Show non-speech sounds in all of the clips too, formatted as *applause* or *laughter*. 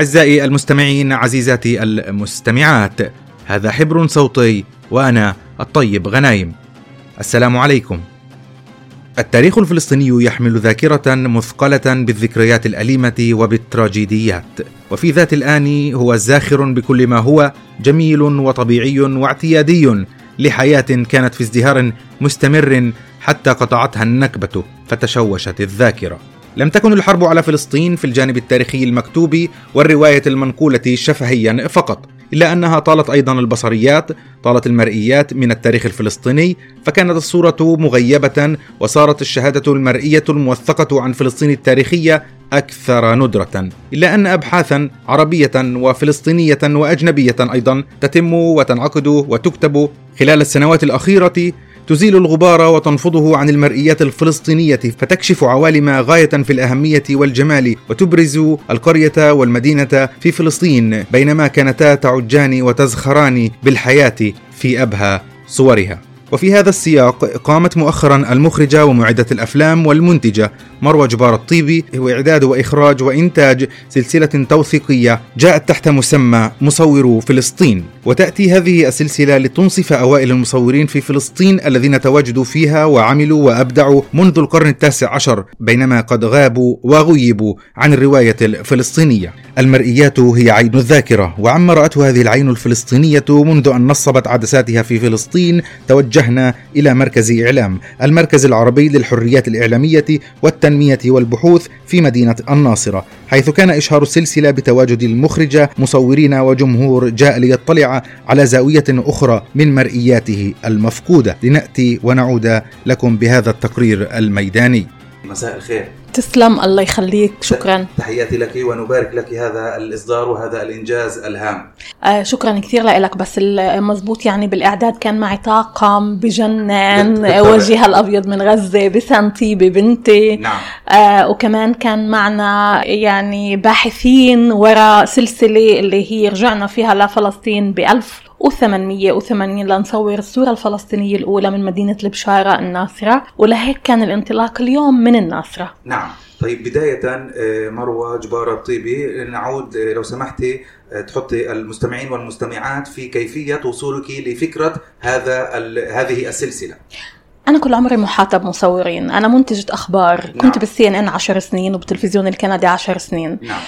أعزائي المستمعين عزيزاتي المستمعات هذا حبر صوتي وأنا الطيب غنايم. السلام عليكم. التاريخ الفلسطيني يحمل ذاكرة مثقلة بالذكريات الأليمة وبالتراجيديات وفي ذات الآن هو زاخر بكل ما هو جميل وطبيعي واعتيادي لحياة كانت في ازدهار مستمر حتى قطعتها النكبة فتشوشت الذاكرة. لم تكن الحرب على فلسطين في الجانب التاريخي المكتوب والرواية المنقولة شفهيا فقط إلا أنها طالت أيضا البصريات طالت المرئيات من التاريخ الفلسطيني فكانت الصورة مغيبة وصارت الشهادة المرئية الموثقة عن فلسطين التاريخية أكثر ندرة إلا أن أبحاثا عربية وفلسطينية وأجنبية أيضا تتم وتنعقد وتكتب خلال السنوات الأخيرة تزيل الغبار وتنفضه عن المرئيات الفلسطينية فتكشف عوالم غاية في الأهمية والجمال وتبرز القرية والمدينة في فلسطين بينما كانتا تعجان وتزخران بالحياة في أبهى صورها. وفي هذا السياق قامت مؤخرا المخرجة ومعدة الأفلام والمنتجة مروى جبار الطيبي وإعداد وإخراج وإنتاج سلسلة توثيقية جاءت تحت مسمى مصورو فلسطين. وتأتي هذه السلسلة لتنصف أوائل المصورين في فلسطين الذين تواجدوا فيها وعملوا وأبدعوا منذ القرن التاسع عشر بينما قد غابوا وغيبوا عن الرواية الفلسطينية. المرئيات هي عين الذاكرة وعما رأته هذه العين الفلسطينية منذ أن نصبت عدساتها في فلسطين توجهنا إلى مركز إعلام المركز العربي للحريات الإعلامية والتنمية والبحوث في مدينة الناصرة حيث كان إشهار السلسلة بتواجد المخرجة مصورين وجمهور جاء ليطلع على زاوية أخرى من مرئياته المفقودة. لنأتي ونعود لكم بهذا التقرير الميداني. مساء الخير. تسلم الله يخليك. شكرا. تحياتي لك ونبارك لك هذا الإصدار وهذا الإنجاز الهام. آه شكرا كثير لك بس المزبوط يعني بالإعداد كان معي طاقم بجنن وجهها الأبيض من غزة بسنتي ببنتي. نعم. آه وكمان كان معنا يعني باحثين وراء سلسلة اللي هي رجعنا فيها لفلسطين ب 1880 لنصور الصورة الفلسطينية الأولى من مدينة البشارة الناصرة. ولهيك كان الانطلاق اليوم من الناصرة. نعم. طيب بداية آه، مروة جبارة الطيبي نعود آه، لو سمحتي تحطي المستمعين والمستمعات في كيفية وصولك لفكرة هذا هذه السلسلة أنا كل عمري محاطة بمصورين، أنا منتجة أخبار، نعم. كنت بالسي إن إن 10 سنين وبالتلفزيون الكندي 10 سنين. نعم.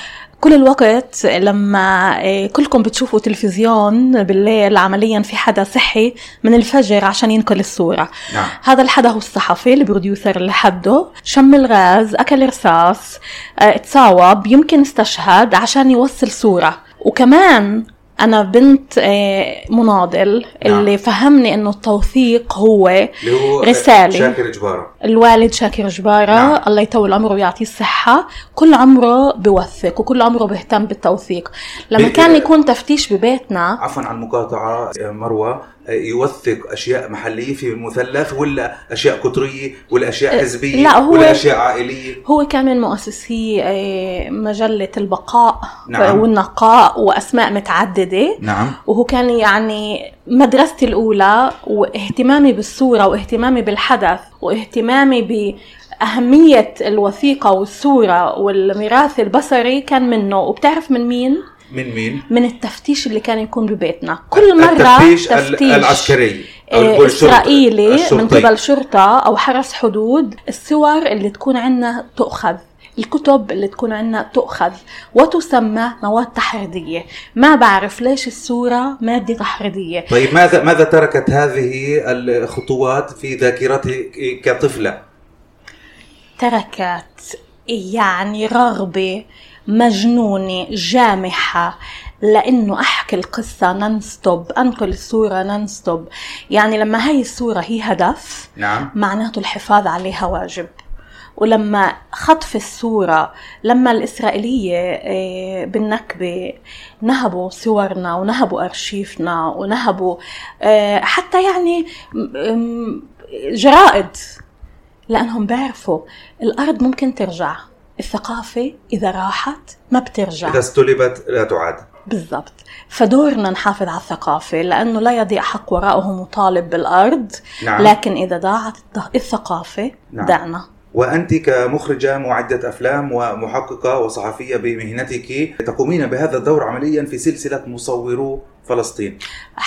كل الوقت لما آه، كلكم بتشوفوا تلفزيون بالليل عمليا في حدا صحي من الفجر عشان ينقل الصورة نعم. هذا الحدا هو الصحفي البروديوسر اللي حده شم الغاز أكل رصاص آه، تصاوب يمكن استشهد عشان يوصل صورة وكمان أنا بنت آه، مناضل نعم. اللي فهمني إنه التوثيق هو, هو رسالة شاكر جباره الوالد شاكر جبارة. نعم. الله يطول عمره ويعطيه الصحة. كل عمره بوثق وكل عمره بيهتم بالتوثيق. لما كان يكون تفتيش ببيتنا. عفوا عن المقاطعة مروة يوثق أشياء محلية في المثلث ولا أشياء قطرية ولا أشياء حزبية لا هو ولا أشياء عائلية؟ هو كان من مؤسسي آه، مجلة البقاء نعم. والنقاء وأسماء متعددة. نعم. وهو كان يعني مدرستي الأولى واهتمامي بالصورة واهتمامي بالحدث واهتمامي ب أهمية الوثيقة والصورة والميراث البصري كان منه وبتعرف من مين؟ من مين؟ من التفتيش اللي كان يكون ببيتنا كل مرة التفتيش, تفتيش العسكري أو إسرائيلي من قبل شرطة أو حرس حدود الصور اللي تكون عندنا تؤخذ الكتب اللي تكون عندنا تؤخذ وتسمى مواد تحريضية. ما بعرف ليش الصورة مادة تحريضية. طيب ماذا ماذا تركت هذه الخطوات في ذاكرتك كطفلة؟ تركت يعني رغبة مجنونة جامحة لأنه أحكي القصة ننستوب أنقل الصورة ننستوب يعني لما هاي الصورة هي هدف نعم. معناته الحفاظ عليها واجب. ولما خطف الصورة لما الإسرائيلية آه، بالنكبة نهبوا صورنا ونهبوا أرشيفنا ونهبوا آه، حتى يعني جرائد لأنهم بيعرفوا الأرض ممكن ترجع الثقافة إذا راحت ما بترجع إذا استلبت لا تعاد بالضبط فدورنا نحافظ على الثقافة لأنه لا يضيع حق وراءه مطالب بالأرض نعم. لكن إذا ضاعت الثقافة نعم. دعنا وأنت كمخرجة معدة أفلام ومحققة وصحفية بمهنتك تقومين بهذا الدور عمليا في سلسلة مصورو فلسطين.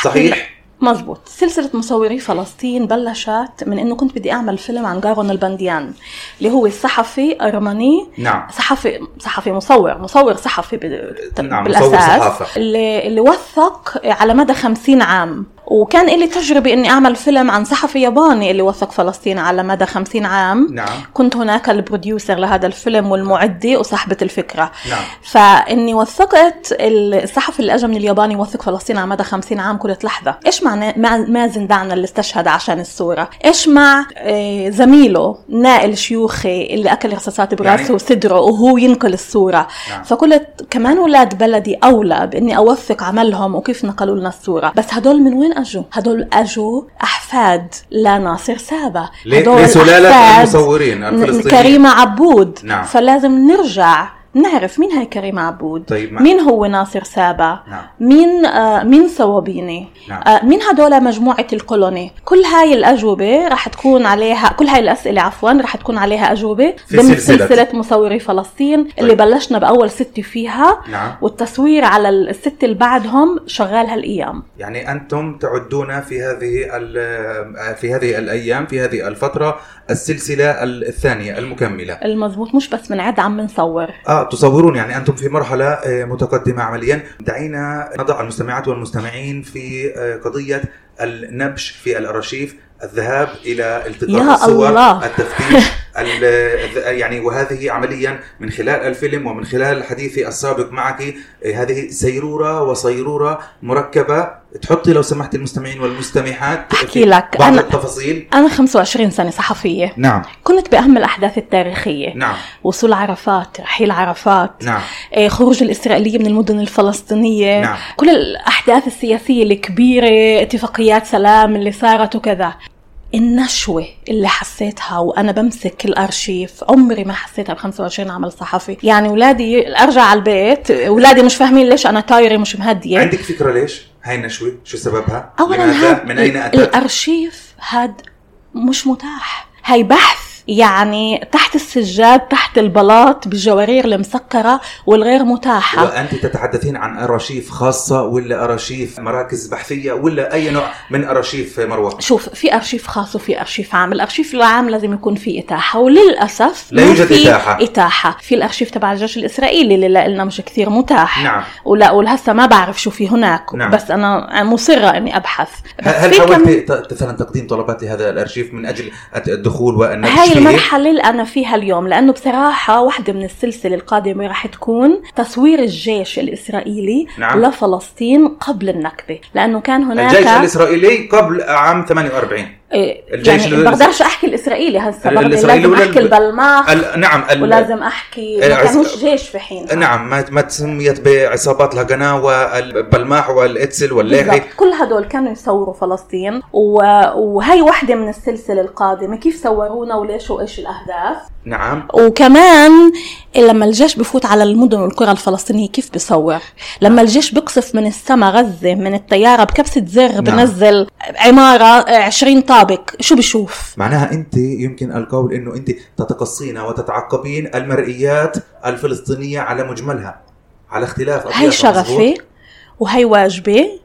صحيح؟ مزبوط سلسلة مصوري فلسطين بلشت من إنه كنت بدي أعمل فيلم عن جارون البنديان اللي هو الصحفي ارمني نعم. صحفي صحفي مصور مصور صحفي بال- نعم، بالأساس مصور صحافة. اللي اللي وثق على مدى خمسين عام. وكان لي تجربة إني أعمل فيلم عن صحفي ياباني اللي وثق فلسطين على مدى خمسين عام. نعم. كنت هناك البروديوسر لهذا الفيلم والمعدة وصاحبة الفكرة. نعم. فإني وثقت الصحفي اللي اجى من اليابان يوثق فلسطين على مدى 50 عام قلت لحظة. إيش مع مع مازن دعنا اللي استشهد عشان الصورة؟ إيش مع آه، زميله نائل شيوخي اللي أكل رصاصات براسه يعني- وصدره وهو ينقل الصورة. نعم. فقلت كمان أولاد بلدي أولى بإني أوثق عملهم وكيف نقلوا لنا الصورة. بس هدول من وين اجوا هدول اجوا أحفاد لناصر سابا هدول لسلالة المصورين الفلسطينيين. كريمة عبود. نعم. فلازم نرجع نعرف مين هي كريمة عبود؟ طيب مين هو ناصر سابا نعم. مين آه مين صوابيني؟ نعم. آه مين هدول مجموعة الكولوني؟ كل هاي الأجوبة رح تكون عليها كل هاي الأسئلة عفوا رح تكون عليها أجوبة ضمن سلسلة. سلسلة مصوري فلسطين اللي بلشنا بأول ستة فيها نعم. والتصوير على الست اللي بعدهم شغال هالأيام. يعني أنتم تعدون في هذه ال- في هذه الأيام في هذه الفترة السلسلة الثانية المكملة. المزبوط مش بس بنعد عم بنصور آه تصورون يعني أنتم في مرحلة آه، متقدمة عمليا. دعينا نضع المستمعات والمستمعين في آه، قضية النبش في الأرشيف الذهاب إلى التقاط الصور الله. التفتيش. ال- *laughs* يعني وهذه عمليا من خلال الفيلم ومن خلال حديثي السابق معك آه، هذه سيروره وصيرورة مركبة. تحطي لو سمحت المستمعين والمستمعات أحكي في لك، بعض أنا- التفاصيل. أنا 25 سنة صحفية. نعم. كنت بأهم الأحداث التاريخية. نعم. وصول عرفات رحيل عرفات. نعم. آه، خروج الإسرائيلية من المدن الفلسطينية. نعم. كل الأحداث السياسية الكبيرة اتفاقيات سلام اللي صارت وكذا. النشوة اللي حسيتها وأنا بمسك الأرشيف. عمري ما حسيتها ب 25 عمل صحفي. يعني أولادي أرجع على البيت أولادي مش فاهمين ليش أنا طايرة مش مهدية. عندك فكرة ليش هاي النشوة؟ شو سببها؟ اولا لماذا؟ هاد من أين أتت؟ الأرشيف هاد مش متاح. هاي بحث. يعني تحت السجاد تحت البلاط بالجوارير المسكرة والغير متاحة. وأنت تتحدثين عن ارشيف خاصة ولا ارشيف مراكز بحثية ولا أي نوع من ارشيف مروة؟ شوف في أرشيف خاص وفي أرشيف عام. الأرشيف العام لازم يكون فيه إتاحة وللأسف لا يوجد في إتاحة. إتاحة. في الأرشيف تبع الجيش الإسرائيلي اللي لنا مش كثير متاح. نعم. ولا ولهسه ما بعرف شو في هناك. نعم. بس أنا مصرة إني أبحث. بس هل في كم- حاولت ت- مثلا تقديم طلبات لهذا الأرشيف من أجل الدخول والنبش هاي فيه؟ المرحلة اللي أنا فيها اليوم لأنه بصراحة واحدة من السلسلة القادمة راح تكون تصوير الجيش الإسرائيلي نعم. لفلسطين قبل النكبة لأنه كان هناك الجيش الإسرائيلي قبل عام 48 إيه، الجيش يعني ال- بقدرش أحكي الإسرائيلي هسه ال- برضه الإسرائيلي لازم ولا أحكي ال- البلماخ ال- نعم ال- ولازم أحكي ما العس- كانوش جيش في حين. نعم ما ما سميت بعصابات الهجنة والبلماح والإتسل والليحي كل هدول كانوا يصوروا فلسطين و... وهي واحدة من السلسلة القادمة كيف صورونا وليش وإيش الأهداف. نعم. وكمان لما الجيش بفوت على المدن والقرى الفلسطينية كيف بصور لما الجيش بقصف من السماء غزة من الطيارة بكبسة زر نعم. بنزل عمارة عشرين طابق شو بشوف معناها أنت يمكن القول إنه أنت تتقصين وتتعقبين المرئيات الفلسطينية على مجملها على اختلاف مظبوط؟ شغفي وهي واجبة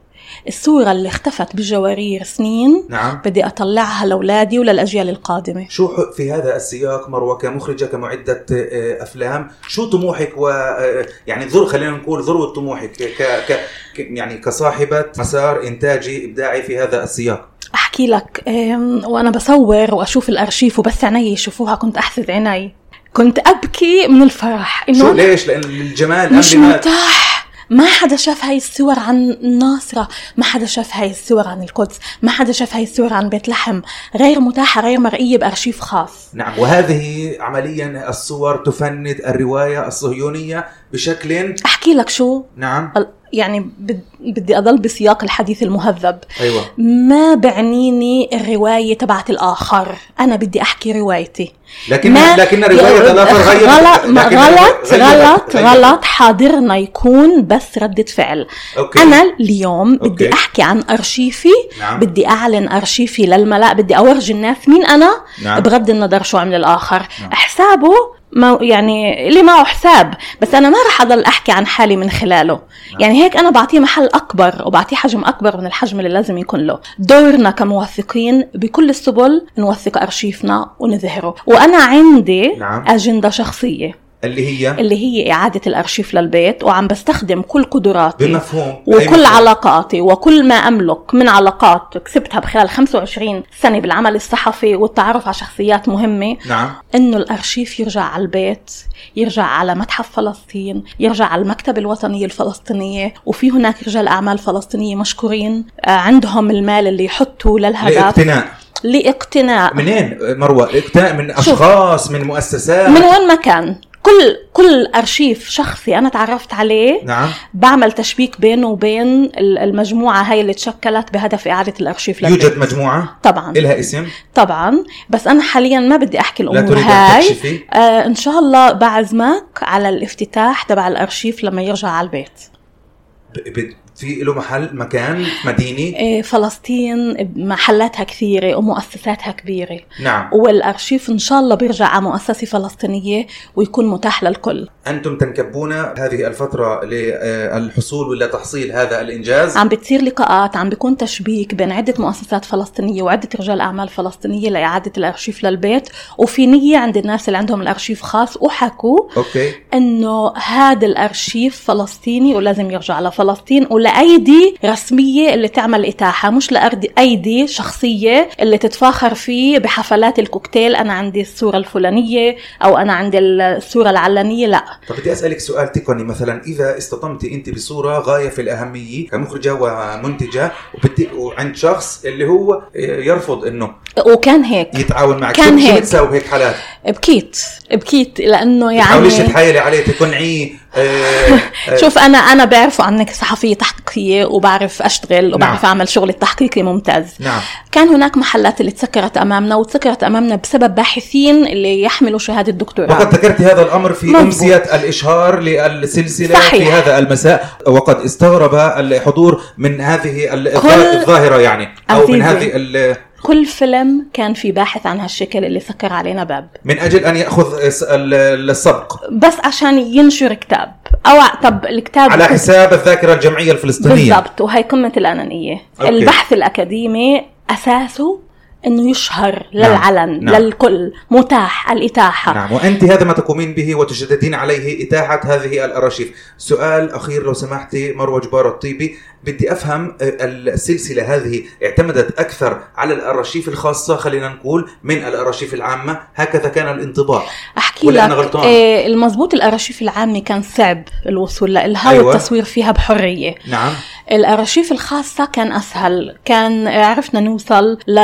الصورة اللي اختفت بالجوارير سنين. نعم. بدي أطلعها لأولادي وللأجيال القادمة. شو في هذا السياق مروه كمخرجه كمعدة آه، أفلام؟ شو طموحك و آه، يعني ذر خلينا نقول ذروة طموحك ك ك يعني كصاحبة مسار إنتاجي إبداعي في هذا السياق؟ أحكي لك أم، وأنا بصور وأشوف الأرشيف وبس عيني يشوفوها كنت أحسد عيني. كنت أبكي من الفرح. شو إنه ليش؟ لأن الجمال مش متاح. ما حدا شاف هاي الصور عن الناصرة ما حدا شاف هاي الصور عن القدس ما حدا شاف هاي الصور عن بيت لحم غير متاحة غير مرئية بأرشيف خاص. نعم وهذه عمليا الصور تفند الرواية الصهيونية بشكل أحكي لك شو؟ نعم. يعني بد- بدي أضل بسياق الحديث المهذب. أيوه. ما بعنيني الرواية تبعت الآخر؟ أنا بدي أحكي روايتي. لكن ما لكن روايه الآخر غير غلط غلط غير- غلط غير- غلط حاضرنا يكون بس ردة فعل. أوكي. أنا اليوم أوكي. بدي أحكي عن أرشيفي. نعم. بدي أعلن أرشيفي للملأ. بدي أورجي الناس مين أنا. نعم. بغض النظر شو عمل الآخر. نعم. حسابه ما يعني اللي معه حساب. بس أنا ما رح أضل أحكي عن حالي من خلاله. نعم. يعني هيك أنا بعطيه محل أكبر وبعطيه حجم أكبر من الحجم اللي لازم يكون له. دورنا كموثقين بكل السبل نوثق أرشيفنا ونظهره. وأنا عندي نعم. أجندة شخصية. اللي هي اللي هي إعادة الأرشيف للبيت وعم بستخدم كل قدراتي بمفهوم. وكل مفهوم. علاقاتي وكل ما أملك من علاقات كسبتها بخلال 25 سنة بالعمل الصحفي والتعرف على شخصيات مهمة. نعم. إنه الأرشيف يرجع على البيت يرجع على متحف فلسطين يرجع على المكتبة الوطنية الفلسطينية وفي هناك رجال أعمال فلسطينية مشكورين آه، عندهم المال اللي يحطوا للهدف. لاقتناء. لاقتناء. منين مروة؟ اقتناء من أشخاص من مؤسسات. من وين ما كان. كل كل أرشيف شخصي أنا تعرفت عليه نعم. بعمل تشبيك بينه وبين ال- المجموعة هاي اللي تشكلت بهدف إعادة الأرشيف للبيت. يوجد مجموعة؟ طبعا. إلها اسم؟ طبعا. بس أنا حاليا ما بدي أحكي لا الأمور تريد أن هاي. تكشفي. آه إن شاء الله بعزمك على الافتتاح تبع الأرشيف لما يرجع على البيت. ب- ب- في له محل مكان مديني. إيه فلسطين محلاتها كثيرة ومؤسساتها كبيرة. نعم. والأرشيف إن شاء الله بيرجع على مؤسسة فلسطينية ويكون متاح للكل. أنتم تنكبون هذه الفترة للحصول ولا تحصيل هذا الإنجاز؟ عم بتصير لقاءات عم بيكون تشبيك بين عدة مؤسسات فلسطينية وعدة رجال أعمال فلسطينية لإعادة الأرشيف للبيت. وفي نية عند الناس اللي عندهم الأرشيف خاص وحكوا أوكي. إنه هذا الأرشيف فلسطيني ولازم يرجع لفلسطين ولايدي رسمية اللي تعمل إتاحة مش لايدي شخصية اللي تتفاخر فيه بحفلات الكوكتيل أنا عندي الصورة الفلانية أو أنا عندي الصورة العلانية لا طب بدي أسألك سؤال تقني مثلا إذا استطمت أنت بصورة غاية في الأهمية كمخرجة ومنتجة وبدي وعند شخص اللي هو يرفض إنه وكان هيك يتعاون معك كان شو- شو هيك. بتساوي بهيك حالات؟ بكيت بكيت لأنه يعني تحاوليش تتحايلي عليه تقنعيه شوف أنا أنا بعرف عنك صحفية تحقيقية وبعرف أشتغل وبعرف نعم. أعمل شغل التحقيقي ممتاز نعم كان هناك محلات اللي تسكرت أمامنا وتسكرت أمامنا بسبب باحثين اللي يحملوا شهادة دكتوراه وقد ذكرت هذا الأمر في مظبوط. امسيه الإشهار للسلسلة صحيح. في هذا المساء وقد استغرب الحضور من هذه الظاهرة يعني أو من. هذه ال- كل فيلم كان في باحث عن هالشكل اللي سكر علينا باب. من أجل أن يأخذ الس- ال- السبق. بس عشان ينشر كتاب. أو طب الكتاب على حساب الذاكرة الجمعية الفلسطينية. بالضبط وهي قمة الأنانية. أوكي. البحث الأكاديمي أساسه إنه يشهر نعم. للعلن نعم. للكل متاح الإتاحة. نعم. وأنت هذا ما تقومين به وتشددين عليه إتاحة هذه الارشيف سؤال أخير لو سمحتي مروة جبار الطيبي. بدي أفهم آه، السلسلة هذه اعتمدت أكثر على الأرشيف الخاصة خلينا نقول من الأرشيف العامة. هكذا كان الانطباع. أحكي ولا لك أنا غلطان؟ إيه المزبوط الأرشيف العامه كان صعب الوصول لها أيوة. والتصوير فيها بحرية. نعم. الأرشيف الخاصة كان أسهل كان عرفنا نوصل ل...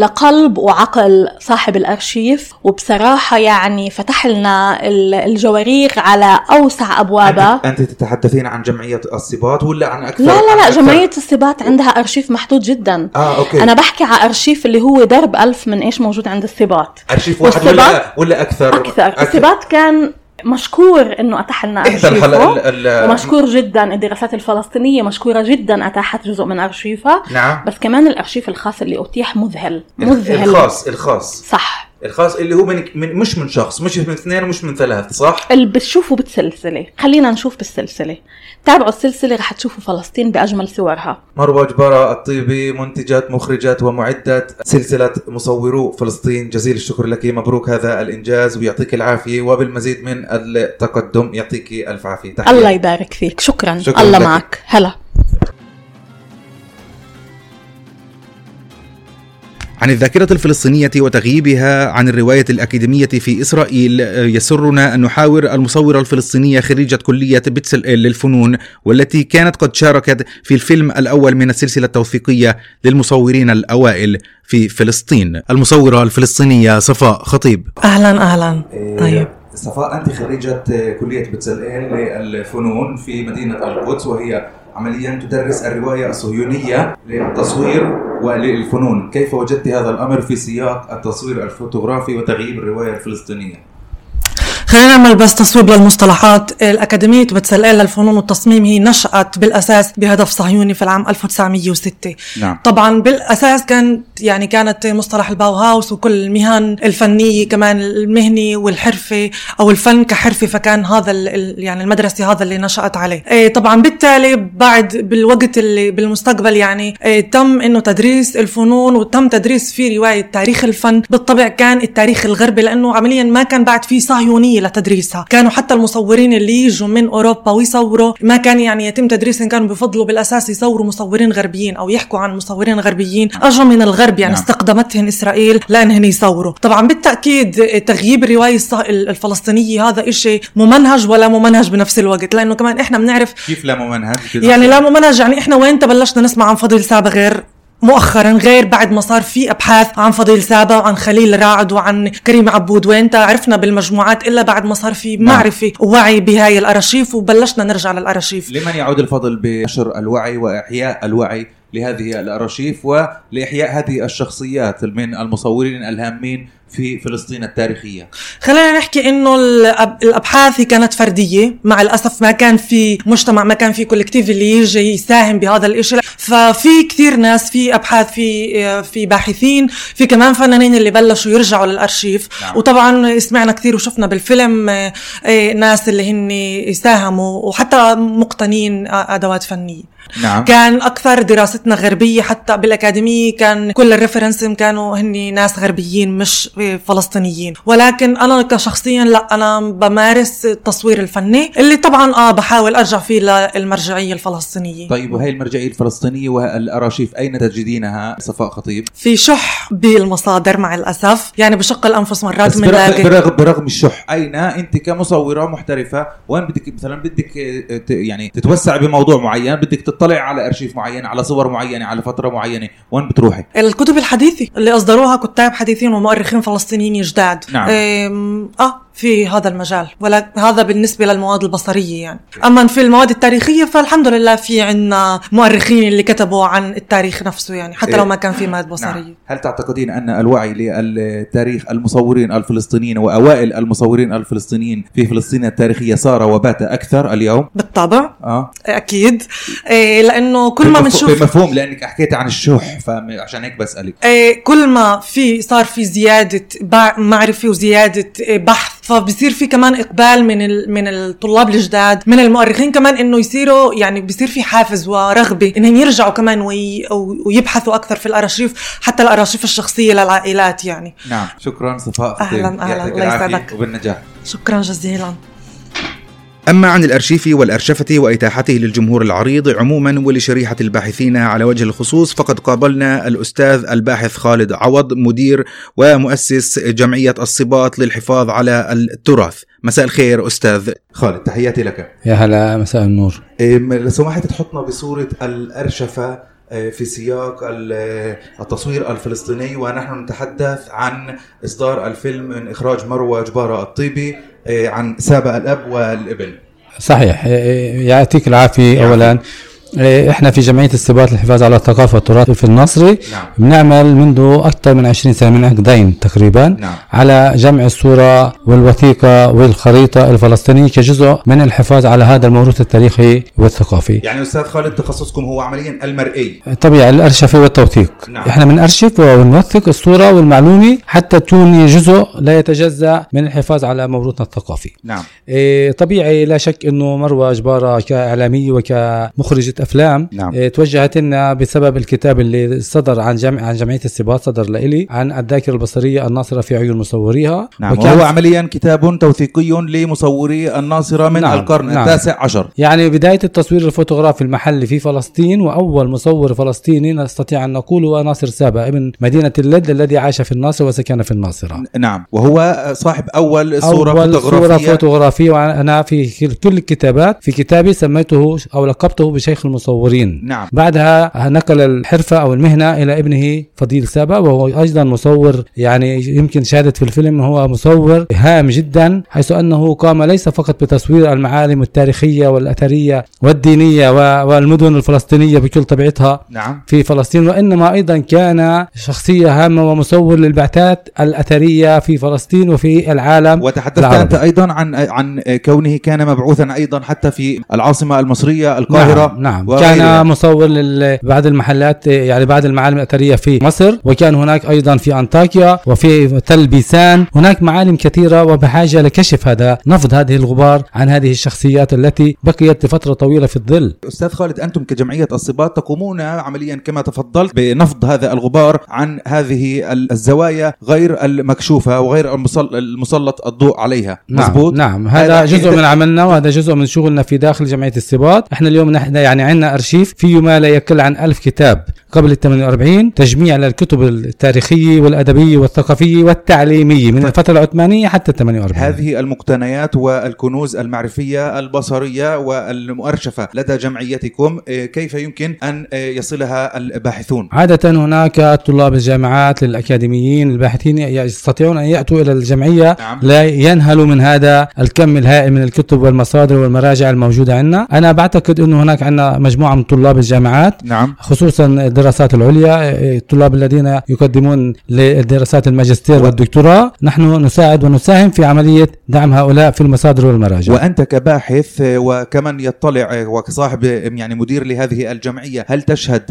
لقلب وعقل صاحب الأرشيف وبصراحة يعني فتح لنا ال- الجوارير على أوسع أبوابها أنت, أنت تتحدثين عن جمعية الصباط ولا عن أكثر لا لا لا أكثر؟ جمعية السبات عندها أرشيف محدود جدا. آه أوكي. أنا بحكي على أرشيف اللي هو درب ألف من إيش موجود عند السبات أرشيف واحد ولا؟ ولا أكثر؟ أكثر. السبات كان مشكور إنه اتاح لنا أرشيفه ومشكور جدا الدراسات الفلسطينية مشكورة جدا أتاحت جزء من أرشيفها. نعم. بس كمان الأرشيف الخاص اللي أتيح مذهل. مذهل. الخاص الخاص. صح. الخاص اللي هو من, من مش من شخص مش من اثنين ومش من ثلاث صح؟ اللي بتشوفوا بالسلسلة خلينا نشوف بالسلسلة. تابعوا السلسلة رح تشوفوا فلسطين بأجمل صورها. مروة جبارة الطيبي منتجة مخرجة ومعدة سلسلة مصورو فلسطين. جزيل الشكر لك مبروك هذا الإنجاز ويعطيك العافية وبالمزيد من التقدم يعطيك ألف عافية. تحية. الله يبارك فيك. شكرا, شكراً الله لك. معك. هلا. عن الذاكرة الفلسطينية وتغييبها عن الرواية الأكاديمية في إسرائيل يسرنا أن نحاور المصورة الفلسطينية خريجة كلية بتسلئيل للفنون والتي كانت قد شاركت في الفيلم الأول من السلسلة التوثيقية للمصورين الأوائل في فلسطين. المصورة الفلسطينية صفاء خطيب. أهلا أهلا. طيب. صفاء أنت خريجة كلية بتسلئيل للفنون في مدينة القدس وهي عمليا تدرس الرواية الصهيونية للتصوير. وللفنون. كيف وجدت هذا الأمر في سياق التصوير الفوتوغرافي وتغييب الرواية الفلسطينية؟ خلينا نعمل بس تصويب للمصطلحات الأكاديمية بتسلئيل للفنون والتصميم هي نشأت بالأساس بهدف صهيوني في العام 1906 نعم. طبعا بالأساس كان يعني كانت مصطلح الباوهاوس وكل المهن الفنية كمان المهني والحرفة أو الفن كحرفة فكان هذا يعني المدرسة هذا اللي نشأت عليه. إيه طبعا بالتالي بعد بالوقت اللي بالمستقبل يعني إيه تم إنه تدريس الفنون وتم تدريس في رواية تاريخ الفن. بالطبع كان التاريخ الغربي لأنه عمليا ما كان بعد في صهيونية. لتدريسها كانوا حتى المصورين اللي يجوا من أوروبا ويصوروا. ما كان يعني يتم تدريسهم كانوا بفضلوا بالأساس يصوروا مصورين غربيين أو يحكوا عن مصورين غربيين. أجوا من الغرب يعني نعم. استقدمتهم إسرائيل لأنهن يصوروا. طبعا بالتأكيد تغييب الرواية الص- الفلسطينية هذا إشي ممنهج ولا ممنهج بنفس الوقت. لأنه كمان إحنا بنعرف كيف لا ممنهج؟ يعني لا ممنهج يعني إحنا وين بلشنا نسمع عن فضيل سابا غير مؤخرا غير بعد ما صار في أبحاث عن فضيل سابا وعن خليل رعد وعن كريم عبود. وين عرفنا بالمجموعات إلا بعد ما صار في معرفة ووعي بهاي الأرشيف وبلشنا نرجع للأرشيف. لمن يعود الفضل بنشر الوعي وإحياء الوعي لهذه الأرشيف ولإحياء هذه الشخصيات من المصورين الهامين في فلسطين التاريخية. خلينا نحكي إنه الأبحاث هي كانت فردية. مع الأسف ما كان في مجتمع ما كان في collective اللي يجي يساهم بهذا الإشي. ففي كثير ناس في أبحاث في في باحثين في كمان فنانين اللي بلشوا يرجعوا للأرشيف. نعم. وطبعا سمعنا كثير وشفنا بالفيلم آه، آه، ناس اللي هن يساهموا وحتى مقتنين آه، أدوات فنية. نعم. كان أكثر دراستنا غربية حتى بالأكاديمية كان كل ال reference كانوا هني ناس غربيين مش فلسطينيين ولكن أنا كشخصيا لا أنا بمارس التصوير الفني اللي طبعا آه بحاول أرجع فيه للمرجعية الفلسطينية. طيب وهي المرجعية الفلسطينية والأراشيف أين تجدينها؟ صفاء خطيب؟ في شح بالمصادر مع الأسف يعني بشق الأنفس مرات بنلاقي برغم, برغم الشح أين؟ أنت كمصورة محترفة وين بدك؟ مثلا بدك آه، يعني تتوسع بموضوع معين بدك تطلع على أرشيف معين على صور معينة على فترة معينة وين بتروحي؟ الكتب الحديثة اللي أصدروها كتاب حديثين ومؤرخين فلسطينيين جداد نعم. آه في هذا المجال ولا هذا بالنسبة للمواد البصرية يعني أما في المواد التاريخية فالحمد لله في عنا مؤرخين اللي كتبوا عن التاريخ نفسه يعني حتى إيه. لو ما كان في ماد بصرية نعم. هل تعتقدين أن الوعي للتاريخ المصورين الفلسطينيين وأوائل المصورين الفلسطينيين في فلسطين التاريخية صار وبات أكثر اليوم؟ بالطبع آه. أكيد. إيه لأنه كل ما بنشوف بمفهوم لأنك حكيت عن الشح فعشان هيك بسألك. إيه، كل ما في صار في زيادة معرفة وزيادة إيه، بحث فبصير في كمان إقبال من ال- من الطلاب الجداد من المؤرخين كمان إنه يصيروا يعني بصير في حافز ورغبة إنهم يرجعوا كمان وي ويبحثوا أكثر في الأرشيف حتى الأرشيف الشخصية للعائلات يعني. نعم. شكرا صفاء. أهلاً، يعطيك الله يسعدك. وبالنجاح. شكرا جزيلا. أما عن الأرشيف والأرشفة وإتاحته للجمهور العريض عموما ولشريحة الباحثين على وجه الخصوص فقد قابلنا الأستاذ الباحث خالد عوض مدير ومؤسس جمعية الصباط للحفاظ على التراث. مساء الخير أستاذ خالد تحياتي لك. يا هلا مساء النور. إيه، لو سمحت تحطنا بصورة الأرشفة إيه، في سياق ال- التصوير الفلسطيني ونحن نتحدث عن إصدار الفيلم من إخراج مروة جبارة الطيبي إيه، عن سابع الأب والابن. صحيح. يعطيك العافية. اولا إيه، إحنا في جمعية السباط للحفاظ على الثقافة والتراث في النصري نعم. بنعمل منذ أكثر من 20 سنة من عقدين تقريبا نعم. على جمع الصورة والوثيقة والخريطة الفلسطينية كجزء من الحفاظ على هذا الموروث التاريخي والثقافي يعني أستاذ خالد تخصصكم هو عمليا المرئي طبيعي الارشفه والتوثيق نعم. إحنا بنأرشف ونوثق الصورة والمعلومة حتى تكون جزء لا يتجزأ من الحفاظ على موروثنا الثقافي نعم إيه، طبيعي لا شك إنه مروة جباره كإعلامية وكمخرجة أفلام نعم. إيه، توجهت لنا بسبب الكتاب اللي صدر عن جمع عن جمعية السباط صدر لإلي عن الذاكرة البصرية الناصرة في عيون مصوريها نعم وكان وهو عمليا كتاب توثيقي لمصوري الناصرة من نعم، القرن نعم. التاسع عشر يعني بداية التصوير الفوتوغرافي المحلي في فلسطين وأول مصور فلسطيني نستطيع أن نقول هو ناصر سابا ابن مدينة اللد الذي عاش في الناصر وسكن في الناصرة نعم وهو صاحب أول صورة أول صورة فوتوغرافية فوتوغرافية وأنا في كل الكتابات في كتابي سميته أو لقبته بشيخ المصورين نعم بعدها نقل الحرفة أو المهنة إلى ابنه فضيل سابا وهو أيضا مصور يعني يمكن شهادة في الفيلم هو مصور هام جدا حيث أنه قام ليس فقط بتصوير المعالم التاريخية والأثرية والدينية والمدن الفلسطينية بكل طبيعتها نعم في فلسطين وإنما أيضا كان شخصية هامة ومصور للبعثات الأثرية في فلسطين وفي العالم وتحدثت العربي. أنت أيضا عن عن كونه كان مبعوثا أيضا حتى في العاصمة المصرية القاهرة نعم, نعم. وغيرها. كان مصور لل- بعض المحلات يعني بعض المعالم الأثرية في مصر وكان هناك أيضا في أنطاكيا وفي تل بيسان. هناك معالم كثيرة وبحاجة لكشف هذا نفض هذه الغبار عن هذه الشخصيات التي بقيت لفترة طويلة في الظل. أستاذ خالد أنتم كجمعية الصباط تقومون عمليا كما تفضلت بنفض هذا الغبار عن هذه الزوايا غير المكشوفة وغير المسل- المسلط الضوء عليها. نعم مظبوط؟ نعم. هذا جزء من عملنا وهذا جزء من شغلنا في داخل جمعية السباط إحنا اليوم نحن يعني عندنا أرشيف فيه ما لا يقل عن ألف كتاب. قبل ال 48 تجميع للكتب التاريخية والأدبية والثقافية والتعليمية من الفترة العثمانية حتى ال 48 هذه المقتنيات والكنوز المعرفية البصرية والمؤرشفة لدى جمعيتكم. آه، كيف يمكن أن آه، يصلها الباحثون؟ عادة هناك طلاب الجامعات للأكاديميين الباحثين يستطيعون أن يأتوا إلى الجمعية. نعم. لا ينهلوا من هذا الكم الهائل من الكتب والمصادر والمراجع الموجودة عندنا. أنا بعتقد أنه هناك عندنا مجموعة من طلاب الجامعات نعم خصوصا الدراسات العليا الطلاب الذين يقدمون للدراسات الماجستير والدكتوراه نحن نساعد ونساهم في عملية دعم هؤلاء في المصادر والمراجع وأنت كباحث آه، وكمن يطلع آه، وكصاحب آه، يعني مدير لهذه الجمعية هل تشهد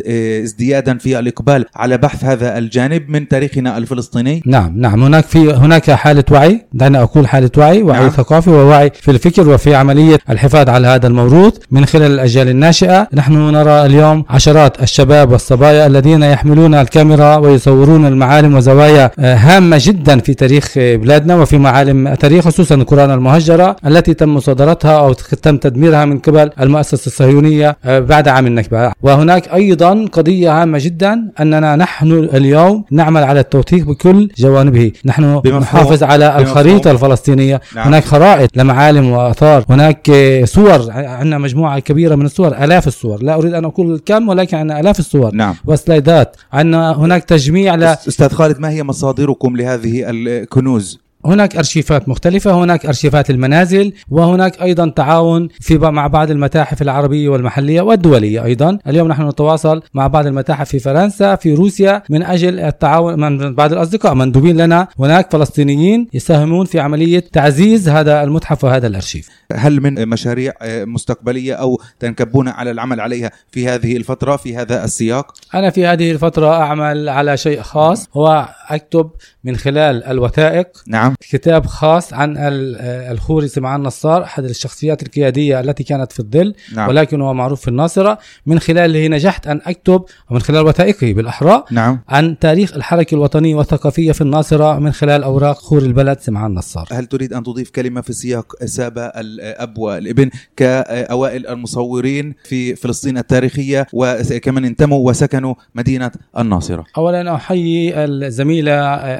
ازديادا في الإقبال على بحث هذا الجانب من تاريخنا الفلسطيني؟ نعم نعم هناك في هناك حالة وعي دعنا أقول حالة وعي وعي نعم. نعم. ثقافي ووعي في الفكر وفي عملية الحفاظ على هذا الموروث من خلال الأجيال الناشئة نحن نرى اليوم عشرات الشباب والصبايا الذين يحملون الكاميرا ويصورون المعالم وزوايا آه، هامة جدا في تاريخ بلادنا وفي معالم تاريخ خصوصا القرآن المهجرة التي تم مصادرتها أو تم تدميرها من قبل المؤسسة الصهيونية آه، بعد عام النكبة وهناك أيضا قضية هامة جدا أننا نحن اليوم نعمل على التوثيق بكل جوانبه نحن. نحافظ على بمفهوم. الخريطة الفلسطينية نعم. هناك خرائط لمعالم وآثار هناك صور عندنا مجموعة كبيرة من الصور آلاف الصور. لا أريد أن أقول الكم ولكن عندنا آلاف الصور. نعم. وسلايدات. عندنا هناك تجميع ل... أستاذ خالد ما هي مصادركم لهذه الكنوز؟ هناك أرشيفات مختلفة هناك أرشيفات المنازل وهناك أيضا تعاون في مع بعض المتاحف العربية والمحلية والدولية أيضا. اليوم نحن نتواصل مع بعض المتاحف في فرنسا في روسيا من أجل التعاون من بعض الأصدقاء. مندوبين لنا هناك فلسطينيين يساهمون في عملية تعزيز هذا المتحف وهذا الأرشيف. هل من مشاريع مستقبلية أو تنكبون على العمل عليها في هذه الفترة في هذا السياق؟ أنا في هذه الفترة أعمل على شيء خاص هو أكتب من خلال الوثائق. نعم. كتاب خاص عن ال- الخوري سمعان نصار أحد الشخصيات القيادية التي كانت في الظل نعم. ولكن هو معروف في الناصرة. من خلاله نجحت أن أكتب ومن خلال وثائقه بالأحرى نعم. عن تاريخ الحركة الوطنية والثقافية في الناصرة من خلال أوراق خوري البلد سمعان نصار. هل تريد أن تضيف كلمة في سياق سابا الأب والابن كأوائل المصورين في فلسطين التاريخية وكمن انتموا وسكنوا مدينة الناصرة؟ اولا أحيي الزميلة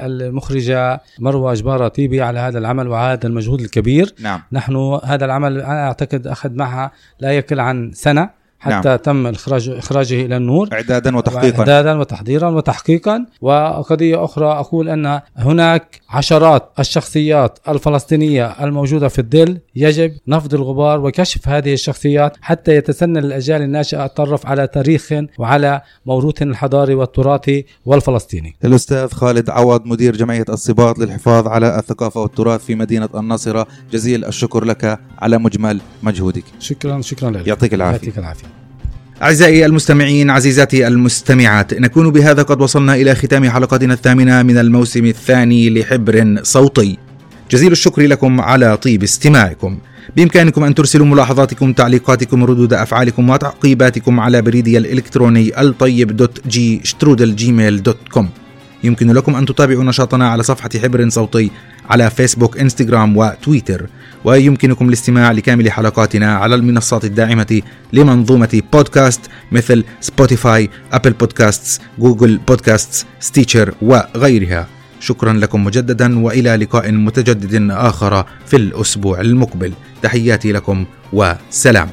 المخرجة مروة جبارة طيبي على هذا العمل وهذا المجهود الكبير. نعم. نحن هذا العمل أنا أعتقد أخذ معها لا يقل عن سنة. حتى نعم. تم اخراج إخراجه إلى النور. إعدادا وتحقيقا. اعدادا وتحضيرا وتحقيقا. وقضية أخرى أقول أن هناك عشرات الشخصيات الفلسطينية الموجودة في الظل يجب نفض الغبار وكشف هذه الشخصيات حتى يتسنى الأجيال الناشئة التعرف على تاريخ وعلى موروثنا الحضاري والتراثي والفلسطيني. الأستاذ خالد عوض مدير جمعية الصباط للحفاظ على الثقافة والتراث في مدينة الناصرة. جزيل الشكر لك على مجمل مجهودك. شكرا شكرا لك. يعطيك العافية. يعطيك العافية. أعزائي المستمعين عزيزاتي المستمعات نكون بهذا قد وصلنا إلى ختام حلقتنا الثامنة من الموسم الثاني لحبر صوتي. جزيل الشكر لكم على طيب استماعكم. بإمكانكم أن ترسلوا ملاحظاتكم تعليقاتكم ردود أفعالكم وتعقيباتكم على بريدي الإلكتروني الطيب dot g שטרודל Gmail dot com. يمكن لكم أن تتابعوا نشاطنا على صفحة حبر صوتي على فيسبوك إنستغرام وتويتر. ويمكنكم الاستماع لكامل حلقاتنا على المنصات الداعمة لمنظومة بودكاست مثل Spotify Apple Podcasts Google Podcasts Stitcher وغيرها. شكرا لكم مجددا وإلى لقاء متجدد آخر في الأسبوع المقبل. تحياتي لكم وسلام.